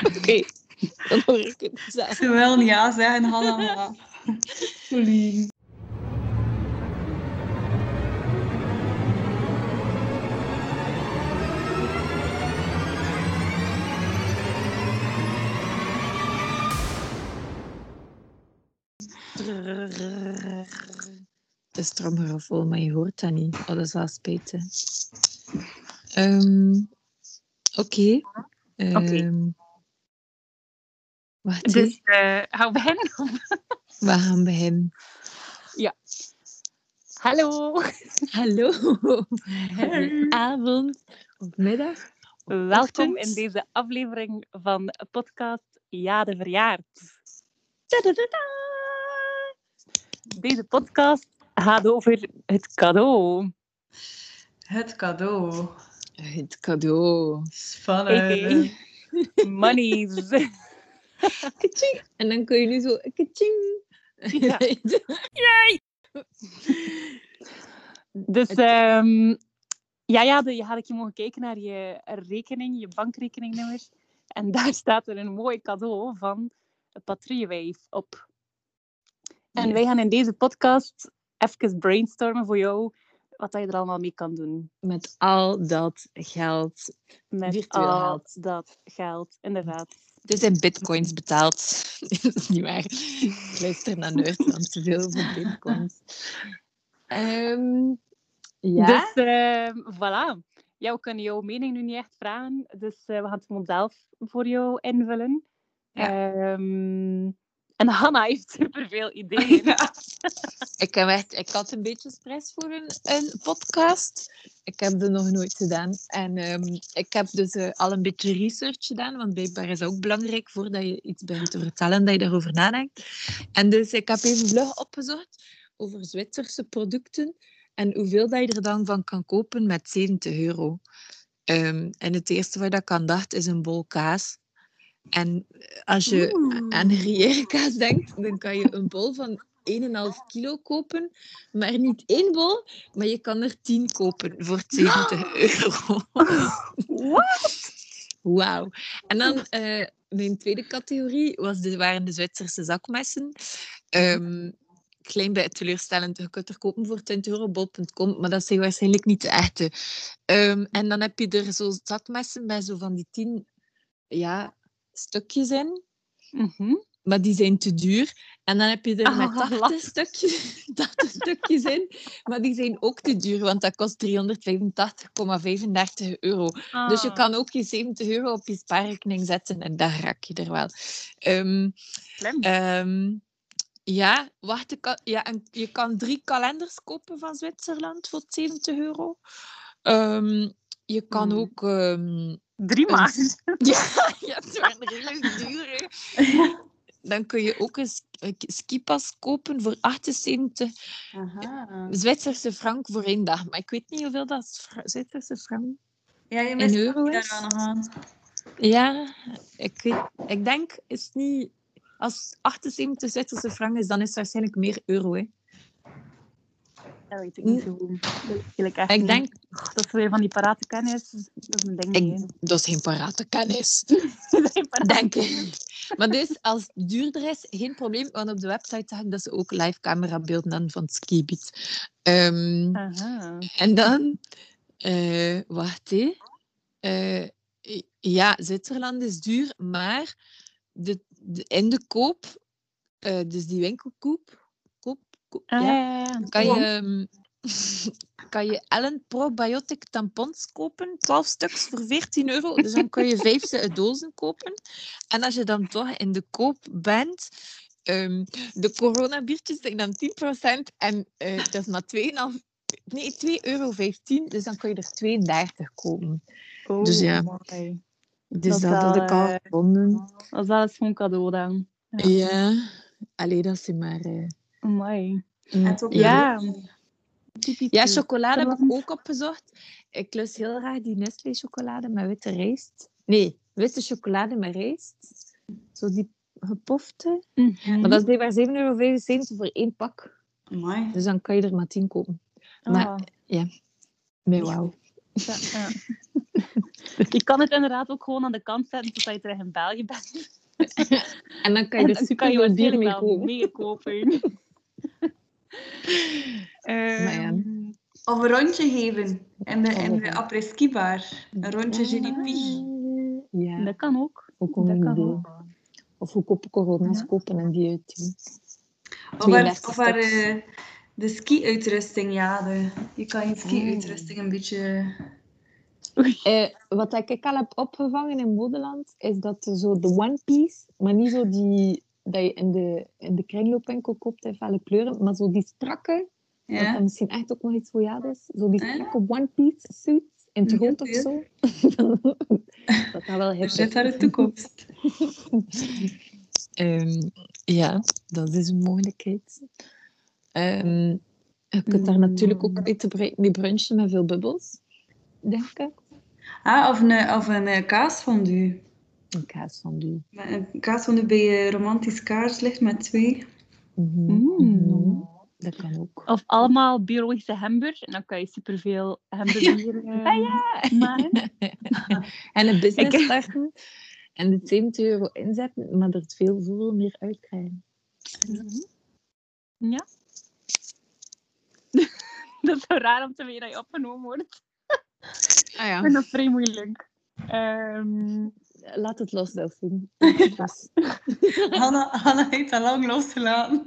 Oké, dan hoor ik het zelf. Ze wil ja zeggen, Hanna. maar-. Het is tromgeroffel, maar je hoort dat niet. Oh, dat is wel spijtig. Ehm, Oké. Ehm, Wacht, Dus eh gaan we beginnen? we gaan beginnen. Hallo, Hallo. Avond of middag. welkom in deze aflevering van podcast Ja de Verjaard. Tadadada. Deze podcast gaat over het cadeau. Het cadeau. Het cadeau. Spannend. Kaching. En dan kun je nu zo... Kaching. Ja. Dus ehm, ja, ja, de, je had een keer mogen kijken naar je rekening, je bankrekeningnummer. En daar staat er een mooi cadeau van Patriewijf op. En wij gaan in deze podcast even brainstormen voor jou wat dat je er allemaal mee kan doen. Met al dat geld. Met Virtueel al geld. dat geld, inderdaad. Dus in bitcoins betaald. dat is niet waar. Ik luister naar Nerd, want te veel over bitcoins. Ehm, ja? Dus ehm, voilà. Ja, we kunnen jouw mening nu niet echt vragen. Dus eh, we gaan het gewoon zelf voor jou invullen. Ehm, en Hanna heeft superveel ideeën. Ik, echt, ik had een beetje stress voor een, podcast. Ik heb dat nog nooit gedaan. En ehm, ik heb dus eh, al een beetje research gedaan, want blijkbaar is dat ook belangrijk voordat je iets begint te vertellen, dat je daarover nadenkt. En dus ik heb even vlug opgezocht over Zwitserse producten en hoeveel dat je er dan van kan kopen met 70 euro. Ehm, en het eerste dat ik aan dacht is een bol kaas. En als je Oeh. aan gruyère kaas denkt, dan kan je een bol van 1,5 kilo kopen. Maar niet één bol, maar je kan er 10 kopen voor 70 euro. Wauw. En dan eh, mijn tweede categorie was de, waren de Zwitserse zakmessen. Ehm klein bij teleurstellend. Je kunt er kopen voor 20 euro, bol.com, maar dat zijn waarschijnlijk niet de echte. Ehm, en dan heb je er zo zakmessen met zo van die 10 ja, stukjes in. Mhm. Maar die zijn te duur. En dan heb je er met Ah, 80 lach. stukjes, 80 stukjes in. Maar die zijn ook te duur, want dat kost 385,35 euro. Dus je Ah, kan ook je 70 euro op je spaarrekening zetten en daar raak je er wel. Ehm, ja, wacht, ja, en je kan drie kalenders kopen van Zwitserland voor 70 euro. Ehm, je kan Hmm. ook... Drie een maanden. ja, ja, het waren redelijk duur. Dan kun je ook een sk- een skipas kopen voor 78 Aha. Zwitserse frank voor één dag. Maar ik weet niet hoeveel dat is Zwitserse frank Ja, je in euro daar is. aan. Ja, ik, weet, ik denk, is niet... Als 78 Zwitserse frank is, dan is het waarschijnlijk meer euro. Hè. Dat weet ik niet zo goed. Ik denk, Dat is weer van die parate kennis. Dat is een ding. ik, dat is geen parate kennis. Dat is geen parate Denk ik. Maar dus, als het duurder is, geen probleem. Want op de website zag ik dat ze ook live camerabeelden hadden van het Aha. En dan, eh wacht hé. Eh, ja, Zwitserland is duur, maar de, de, in de koop, eh, dus die winkelkoop, koop, koop, Ah, ja, kan je, kan je Ellen Probiotic tampons kopen, 12 stuks voor 14 euro. Dus dan kun je vijf ze- dozen kopen. En als je dan toch in de koop bent, ehm, de coronabiertjes zijn dan 10% en eh, dat is maar 2,5 Nee, 2,15 euro. Dus dan kun je er 32 kopen. Oh, Dus ja. mooi. Dus Dat dat, had ik al eh, gevonden. Dat is wel een cadeau dan. Ja. Ja. Allee, dat is maar... eh, Mooi. mm, En toch Ja. Ja, chocolade heb ik ook opgezocht. Ik lust heel graag die Nestlé chocolade met witte rijst. Nee, witte chocolade met rijst. Zo die gepofte. Mhm. Maar dat is blijkbaar 7,75 euro voor één pak. Amai. Dus dan kan je er maar 10 kopen. Maar Ah. ja, met wauw. Ja, ja. Je kan het inderdaad ook gewoon aan de kant zetten totdat je terug in België bent. En dan kan je er super veel bier waarschijnlijk mee kopen. Ehm, Of een rondje geven in de, in Oh. de après-ski bar. Een rondje GDP. Ja, Dat kan ook. ook een Dat kan idee. ook. Of goedkope corona's Ja. kopen en die uitdoen. Of waar, 32 of waar eh, de ski-uitrusting, ja. De, je kan je ski-uitrusting een beetje... Eh, wat ik al heb opgevangen in Modeland, is dat zo de One Piece, maar niet zo die dat je in de, in de kringloopwinkel koopt in felle kleuren, maar zo die strakke, Ja. dan misschien echt ook nog iets voor jou is, zo die Ja. strakke One Piece suits in het Ja, rood of zo. dat gaat wel heel Er zit daar de toekomst. Ehm, ja, dat is een mogelijkheid. Ehm, je kunt daar natuurlijk ook mee, mee brunchen met veel bubbels, denk ik. Ah, of een, of een eh, kaasfondue. Een kaas van die. Met Een kaasfondue bij eh, romantisch kaarslicht met twee. Mhm, Mm. mhm. Dat kan ook. Of allemaal biologische hamburgers. En dan kan je superveel hamburger eh, maken. En een business Ik- starten en de 70 euro inzetten, maar er veel, veel meer uitkrijgen. Ja. dat is zo raar om te weten dat je opgenomen wordt. Ah Ik ja. vind dat vrij moeilijk. Ehm, Laat het los, Delphine. Hanna, Hanna heeft al lang losgelaten.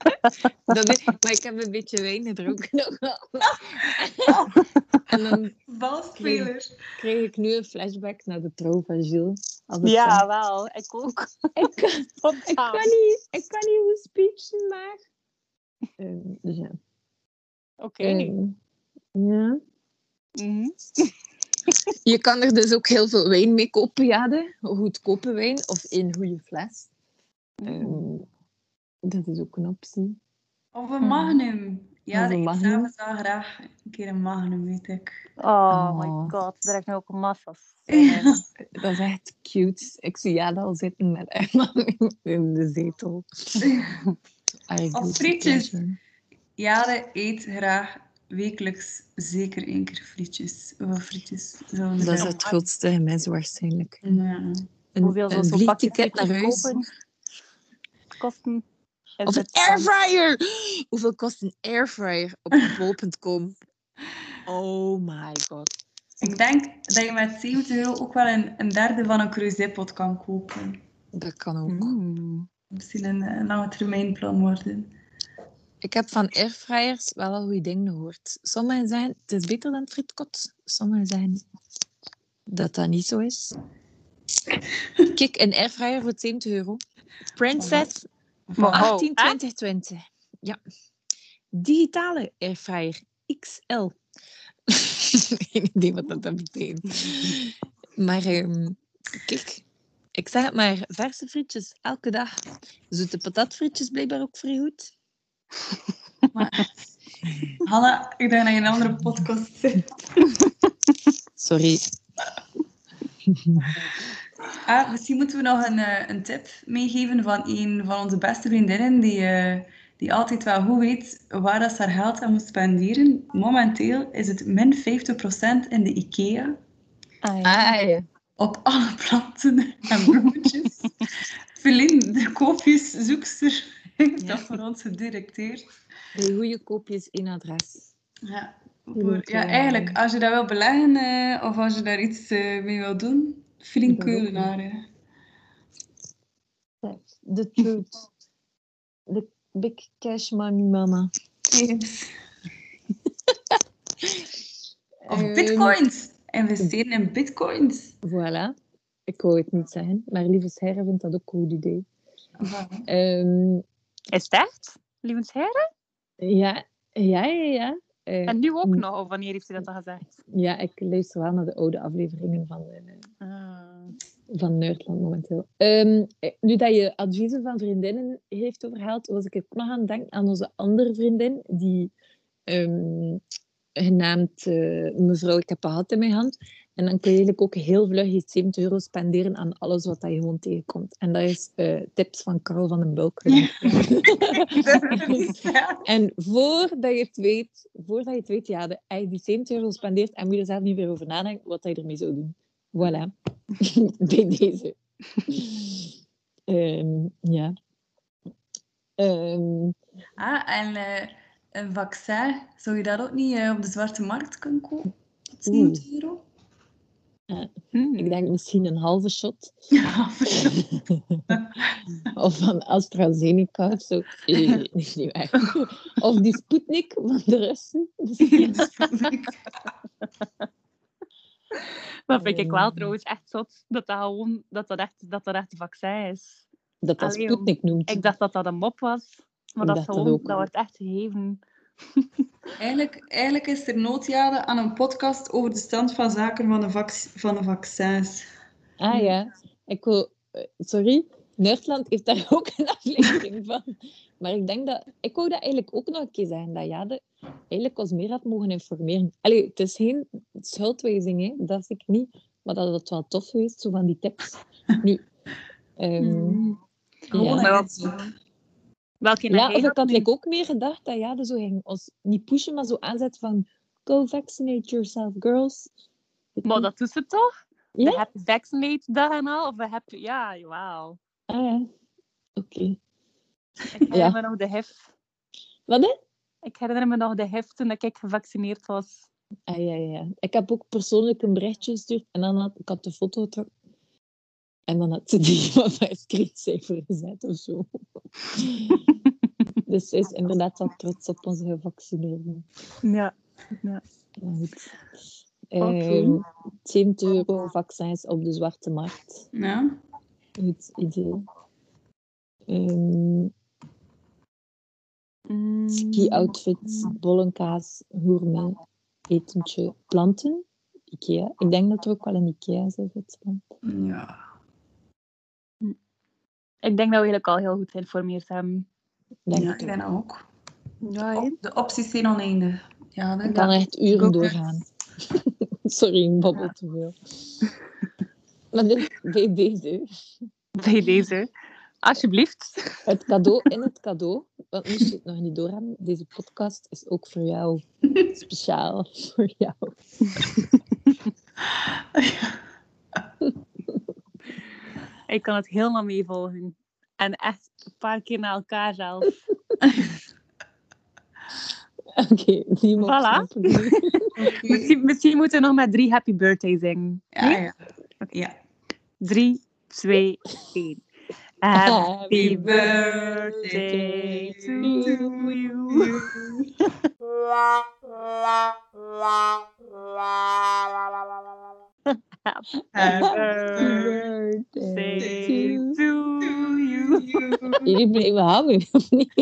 Dat is- maar ik heb een beetje wijn gedronken nog wel. En dan Balspeler. kreeg ik nu een flashback naar de trouw van Gilles. Ja, van- wel. Ik ook. ik, kan, ik, kan niet, ik kan niet hoe speechen, maar... Ehm, dus ja. Oké. Ehm, ja. Mhm. Je kan er dus ook heel veel wijn mee kopen, Jade. Goedkope wijn of in goede fles. Ehm, dat is ook een optie. Of een magnum. Ja, een ik wel graag een keer een magnum, weet ik. Oh, Oh. my god, daar heb ik nu ook massa's. Ja. Dat is echt cute. Ik zie Jade al zitten met Emma in de zetel. I Of frietjes. Jade eet graag wekelijks zeker één keer frietjes. Hoeveel frietjes Dat is het grootste gemis waarschijnlijk. Ja. Een, Hoeveel een zo'n pakje vliegticket naar huis. kopen? Kosten? Of een airfryer! Hoeveel kost een airfryer op bol.com? Oh my god. Ik denk dat je met 70 euro ook wel een, een derde van een cruisepot kan kopen. Dat kan ook. Mm. Misschien een, een lange termijn plan worden. Ik heb van airfryers wel al goede dingen gehoord. Sommige zijn, het is beter dan frietkot. Sommige zijn dat dat niet zo is. Kijk, een airfryer voor 70 euro. Princess hou, 18 hè? 2020. Ja. Digitale airfryer XL. Geen idee wat dat betekent. Maar ehm, kijk, ik zeg het maar, verse frietjes elke dag. Zoete patatfrietjes blijkbaar ook vrij goed. Hanna, ik denk dat je een andere podcast zit. Sorry. Ah, misschien moeten we nog een, eh, een tip meegeven van een van onze beste vriendinnen die, eh, die altijd wel goed weet waar dat ze haar geld aan moet spenderen. Momenteel is het min 50% in de IKEA ja. op alle planten en bloemetjes. Feline, de koopjeszoekster, dat voor ons gedirecteerd. Bij goede koopjes in adres. Ja, voor, ja, eh, eigenlijk, als je dat wil beleggen eh, of als je daar iets eh, mee wil doen, ook, Keulenaar. The truth. The big cash money mama. Yes. Of bitcoins. Investeren in bitcoins. Voilà. Ik wou het niet zeggen, maar lieve Sherre vindt dat ook een goed idee. Voilà. Ehm, Is het echt? Lievensherre? ja, ja, ja, ja. Eh, En nu ook Mm. nog? Of wanneer heeft hij dat al gezegd? ja, ik luister wel naar de oude afleveringen van, eh, Ah. van Nerdland momenteel. Ehm, eh, nu dat je adviezen van vriendinnen heeft overhaald, was ik ook nog aan het denken aan onze andere vriendin, die ehm, genaamd eh, Mevrouw, ik heb een gat in mijn hand. En dan kun je eigenlijk ook heel vlug je 70 euro spenderen aan alles wat je gewoon tegenkomt. En dat is eh, tips van Carl van den Bulk. en voordat je het weet, voordat je het weet, ja, de, als je die 70 euro spendeert en moet je er zelf niet meer over nadenken wat je ermee zou doen. Voilà. Bij deze. Ehm, ja. Ehm, Ah, en eh, een vaccin, zou je dat ook niet eh, op de zwarte markt kunnen kopen? Tot 70 euro? Hmm. ik denk misschien een halve shot. Ja, Of van AstraZeneca of zo. Eh, niet waar. Of die Sputnik van de Russen. Misschien. Dat vind ik wel Eh. trouwens echt zot. Dat dat gewoon, dat dat echt, dat dat echt een vaccin is. Dat dat Allee, Sputnik noemt. Ik dacht dat dat een mop was. Maar dat, dat gewoon, ook. dat wordt echt gegeven. eigenlijk, eigenlijk is er noodjade aan een podcast over de stand van zaken van de, vac van de vaccins. Ah ja, ik wil... eh, Sorry, Nerdland heeft daar ook een aflevering van. Maar ik denk dat... Ik wou dat eigenlijk ook nog een keer zeggen. Dat ja, de, eigenlijk ons meer had mogen informeren. Allee, het is geen schuldwijzing, hè. Dat is ik niet. Maar dat het wel tof geweest, zo van die tips. Nu... Gewoon Ja. maar wat zo. Welke Ja, heb of ik dat had ook meer gedacht dat ja, dus zo ging ons niet pushen, maar zo aanzetten van go vaccinate yourself, girls. Maar dat doet ze toch? Ja? De Happy Vaccinate dag en al? Of we hebben... Ja, wauw. Ah ja, oké. Ik herinner Ja. me nog de hef. Wat hè? Ik herinner me nog de hef toen ik gevaccineerd was. Ah ja, ja. Ik heb ook persoonlijk een berichtje gestuurd en dan had ik had de foto. En dan had ze die van mijn screensaver gezet of zo. dus ze is inderdaad wel trots op onze gevaccineerden. Ja. Ja, goed. Ehm, 70 euro vaccins op de zwarte markt. Ja. Goed idee. Ehm Mm. ski-outfits, bollenkaas, gourmet, etentje, planten. Ikea. Ik denk dat er ook wel een Ikea is. in Zwitserland. Ja. Ik denk dat we eigenlijk al heel goed geïnformeerd hebben. Denk ja, ik denk dat ook. Ja, Op- de opties zijn oneindig. Ja, dat Ik kan echt uren ook. doorgaan. Sorry, ik babbel te veel. Maar dit, bij deze, Bij deze. Alsjeblieft. het cadeau in het cadeau, want moest je het nog niet doorhebben, deze podcast is ook voor jou. Speciaal voor jou. Ik kan het helemaal meevolgen. En echt een paar keer naar elkaar zelf. Oké, die mag Voilà. snappen nu. Misschien, misschien moeten we nog met drie happy birthday zingen. Ja, ja. ja. Drie, twee, één. Happy Happy birthday to you. Happy birthday birthday to to you. Jullie blijven hangen, of niet?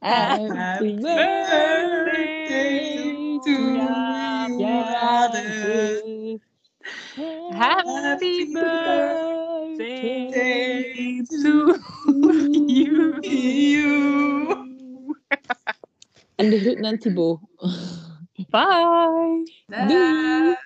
Happy Happy birthday to you, Jade. Happy birthday to you. En de groeten aan Thibaut. Bye. Dag.